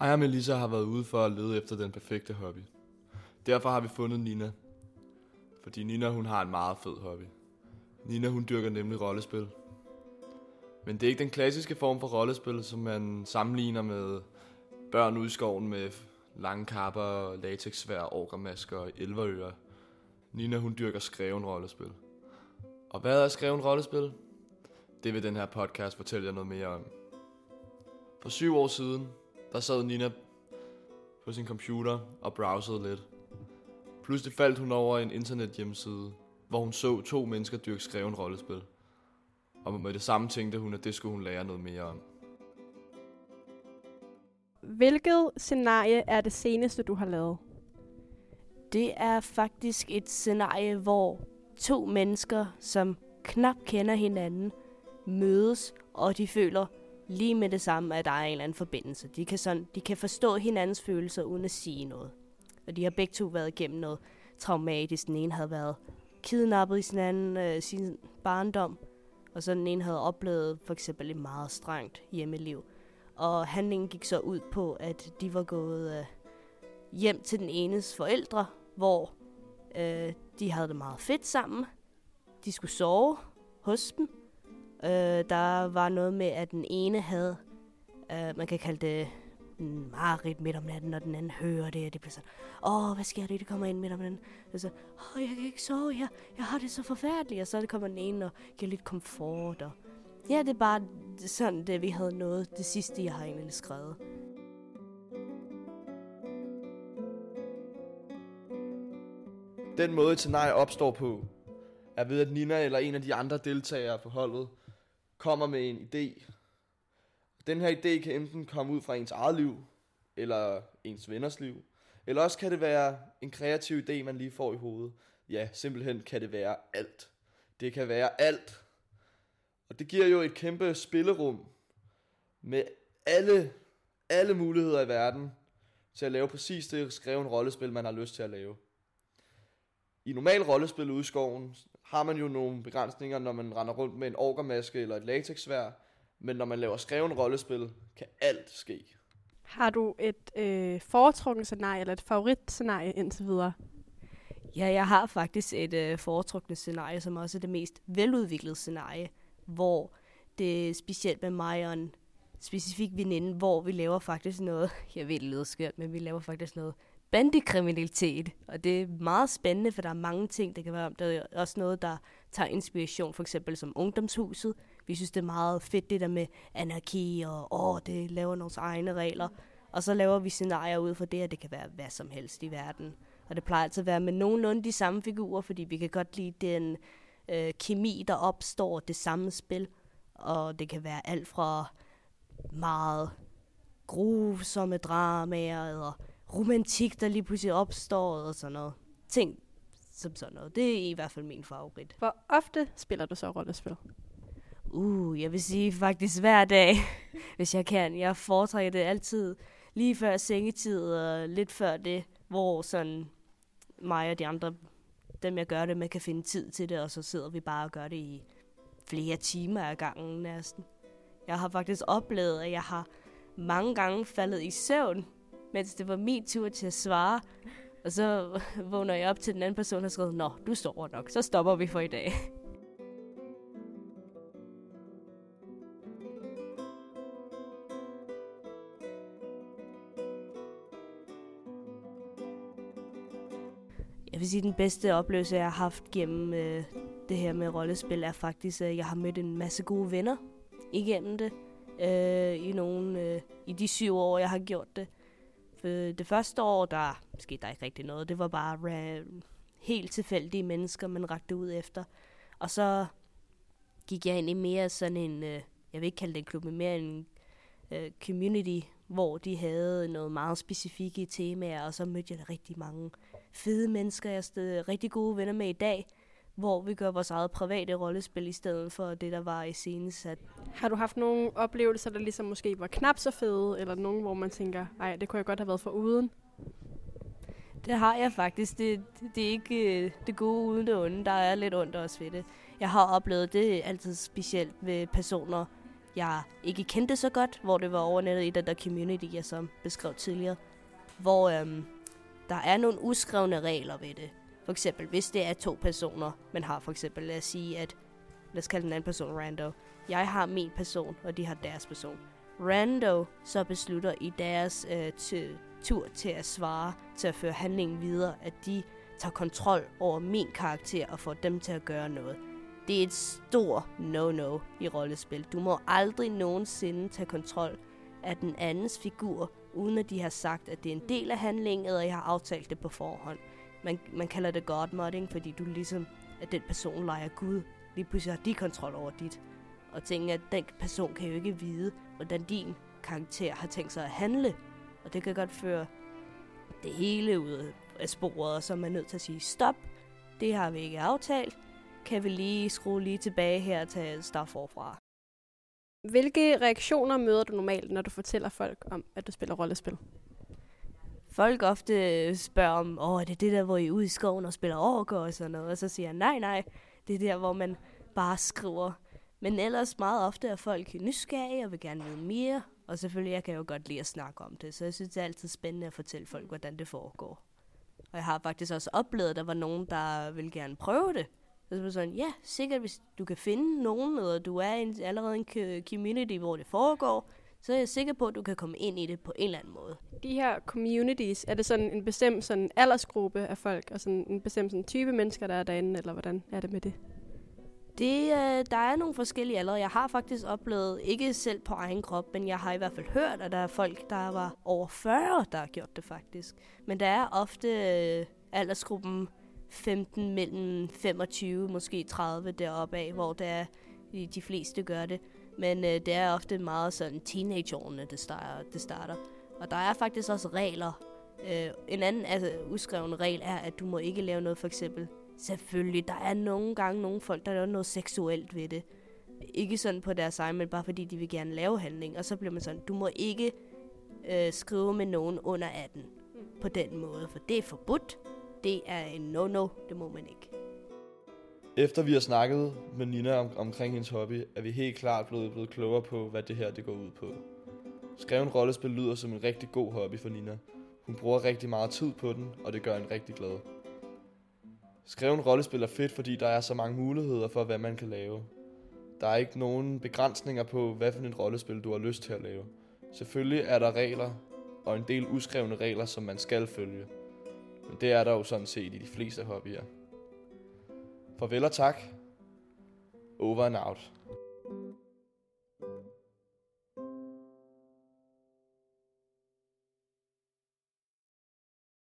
Ej og Melissa har været ude for at lede efter den perfekte hobby. Derfor har vi fundet Nina. Fordi Nina hun har en meget fed hobby. Nina hun dyrker nemlig rollespil. Men det er ikke den klassiske form for rollespil, som man sammenligner med børn ude i skoven med lange kapper, latexsvær, orkermasker og elverører. Nina hun dyrker skreven rollespil. Og hvad er skreven rollespil? Det vil den her podcast fortælle jer noget mere om. For syv år siden, der sad Nina på sin computer og browsede lidt. Pludselig faldt hun over en internet hjemmeside, hvor hun så to mennesker dyrke skreven rollespil. Og med det samme tænkte hun, at det skulle hun lære noget mere om. Hvilket scenarie er det seneste, du har lavet? Det er faktisk et scenarie, hvor to mennesker, som knap kender hinanden, mødes, og de føler lige med det samme, at der er en eller anden forbindelse. De kan, sådan, de kan forstå hinandens følelser uden at sige noget. Og de har begge to været igennem noget traumatisk. Den ene havde været kidnappet i sin anden øh, sin barndom, og så den ene havde oplevet for eksempel et meget strengt hjemmeliv. Og handlingen gik så ud på, at de var gået øh, hjem til den enes forældre, hvor øh, de havde det meget fedt sammen. De skulle sove hos dem. Øh, der var noget med, at den ene havde, øh, man kan kalde det mareridt midt om natten, og den anden hører det, og det bliver sådan, åh, hvad sker der, det kommer ind midt om natten. Og så, åh, jeg kan ikke sove, jeg, jeg har det så forfærdeligt. Og så kommer den ene og giver lidt komfort. Og ja, det er bare sådan, det vi havde nået det sidste, jeg har egentlig skrevet. Den måde et scenarie opstår på, er ved at Nina eller en af de andre deltagere på holdet kommer med en idé. Den her idé kan enten komme ud fra ens eget liv, eller ens venners liv. Eller også kan det være en kreativ idé, man lige får i hovedet. Ja, simpelthen kan det være alt. Det kan være alt. Og det giver jo et kæmpe spillerum med alle, alle muligheder i verden til at lave præcis det skrevne rollespil, man har lyst til at lave. I normal rollespil ude i skoven har man jo nogle begrænsninger, når man render rundt med en orkermaske eller et latexsvær, men når man laver skreven rollespil, kan alt ske. Har du et øh, foretrukket scenarie eller et favoritscenarie indtil videre? Ja, jeg har faktisk et øh, foretrukket scenarie, som også er det mest veludviklede scenarie, hvor det er specielt med mig og en specifik veninde, hvor vi laver faktisk noget, jeg ved, det lyder skørt, men vi laver faktisk noget bandekriminalitet. Og det er meget spændende, for der er mange ting, der kan være om. Der er også noget, der tager inspiration, for eksempel som ungdomshuset. Vi synes, det er meget fedt, det der med anarki, og åh, det laver nogle egne regler. Og så laver vi scenarier ud for det, at det kan være hvad som helst i verden. Og det plejer altid at være med nogenlunde de samme figurer, fordi vi kan godt lide den øh, kemi, der opstår det samme spil. Og det kan være alt fra meget grusomme dramaer, eller romantik, der lige pludselig opstår, og sådan noget. Ting som sådan noget. Det er i hvert fald min favorit. Hvor ofte spiller du så rollespil? Uh, jeg vil sige faktisk hver dag, hvis jeg kan. Jeg foretrækker det altid lige før sengetid og lidt før det, hvor sådan mig og de andre, dem jeg gør det med, kan finde tid til det, og så sidder vi bare og gør det i flere timer ad gangen næsten. Jeg har faktisk oplevet, at jeg har mange gange faldet i søvn, mens det var min tur til at svare. Og så vågner jeg op til den anden person, og skriver, Nå, du sover nok, så stopper vi for i dag. Jeg vil sige, at den bedste oplevelse, jeg har haft gennem øh, det her med rollespil, er faktisk, at jeg har mødt en masse gode venner igennem det. Øh, i, nogle, øh, I de syv år, jeg har gjort det. For det første år, der skete der ikke rigtig noget. Det var bare helt tilfældige mennesker, man rakte ud efter. Og så gik jeg ind i mere sådan en, øh, jeg vil ikke kalde det en klub, men mere en øh, community, hvor de havde noget meget specifikke temaer, og så mødte jeg rigtig mange fede mennesker, jeg er rigtig gode venner med i dag, hvor vi gør vores eget private rollespil i stedet for det, der var i sat. Har du haft nogle oplevelser, der ligesom måske var knap så fede, eller nogen, hvor man tænker, ej, det kunne jeg godt have været for uden? Det har jeg faktisk. Det, det er ikke øh, det gode uden det onde. Der er lidt ondt også ved det. Jeg har oplevet det altid specielt ved personer, jeg ikke kendte så godt, hvor det var overnettet i den der community, jeg som beskrev tidligere, hvor øhm, der er nogle uskrevne regler ved det. For eksempel, hvis det er to personer, man har for eksempel, lad os sige, at, lad os kalde den anden person Rando. Jeg har min person, og de har deres person. Rando så beslutter i deres øh, tur til at svare, til at føre handlingen videre, at de tager kontrol over min karakter og får dem til at gøre noget. Det er et stort no-no i rollespil. Du må aldrig nogensinde tage kontrol af den andens figur, uden at de har sagt, at det er en del af handlingen, eller jeg har aftalt det på forhånd. Man, man kalder det godmodding, fordi du ligesom, at den person leger Gud. Lige pludselig har de kontrol over dit. Og tænker, at den person kan jo ikke vide, hvordan din karakter har tænkt sig at handle. Og det kan godt føre det hele ud af sporet, og så er man nødt til at sige, stop, det har vi ikke aftalt. Kan vi lige skrue lige tilbage her og tage start forfra. Hvilke reaktioner møder du normalt, når du fortæller folk om, at du spiller rollespil? Folk ofte spørger om, åh, er det det der, hvor I er ude i skoven og spiller orker og sådan noget? Og så siger jeg, nej, nej, det er der, hvor man bare skriver. Men ellers meget ofte er folk nysgerrige og vil gerne vide mere. Og selvfølgelig, jeg kan jo godt lide at snakke om det, så jeg synes, det er altid spændende at fortælle folk, hvordan det foregår. Og jeg har faktisk også oplevet, at der var nogen, der vil gerne prøve det. Så var sådan, ja, sikkert hvis du kan finde nogen, og du er en, allerede en community, hvor det foregår, så er jeg sikker på, at du kan komme ind i det på en eller anden måde. De her communities, er det sådan en bestemt sådan aldersgruppe af folk, og sådan en bestemt sådan type mennesker, der er derinde, eller hvordan er det med det? Det, øh, der er nogle forskellige aldre. Jeg har faktisk oplevet, ikke selv på egen krop, men jeg har i hvert fald hørt, at der er folk, der var over 40, der har gjort det faktisk. Men der er ofte øh, aldersgruppen 15 mellem 25, måske 30 deroppe af, hvor der er, de, de fleste gør det. Men øh, det er ofte meget sådan teenageårene, det starter, det starter. Og der er faktisk også regler. Øh, en anden altså, uskreven regel er, at du må ikke lave noget for eksempel Selvfølgelig, der er nogle gange nogle folk, der laver noget seksuelt ved det. Ikke sådan på deres egen, men bare fordi de vil gerne lave handling. Og så bliver man sådan, du må ikke øh, skrive med nogen under 18 på den måde, for det er forbudt. Det er en no-no, det må man ikke. Efter vi har snakket med Nina om, omkring hendes hobby, er vi helt klart blevet, blevet klogere på, hvad det her det går ud på. Skreven rollespil lyder som en rigtig god hobby for Nina. Hun bruger rigtig meget tid på den, og det gør hende rigtig glad. Skreven rollespil er fedt, fordi der er så mange muligheder for, hvad man kan lave. Der er ikke nogen begrænsninger på, hvad for en rollespil du har lyst til at lave. Selvfølgelig er der regler, og en del uskrevne regler, som man skal følge. Men det er der jo sådan set i de fleste hobbyer. Farvel og tak. Over and out.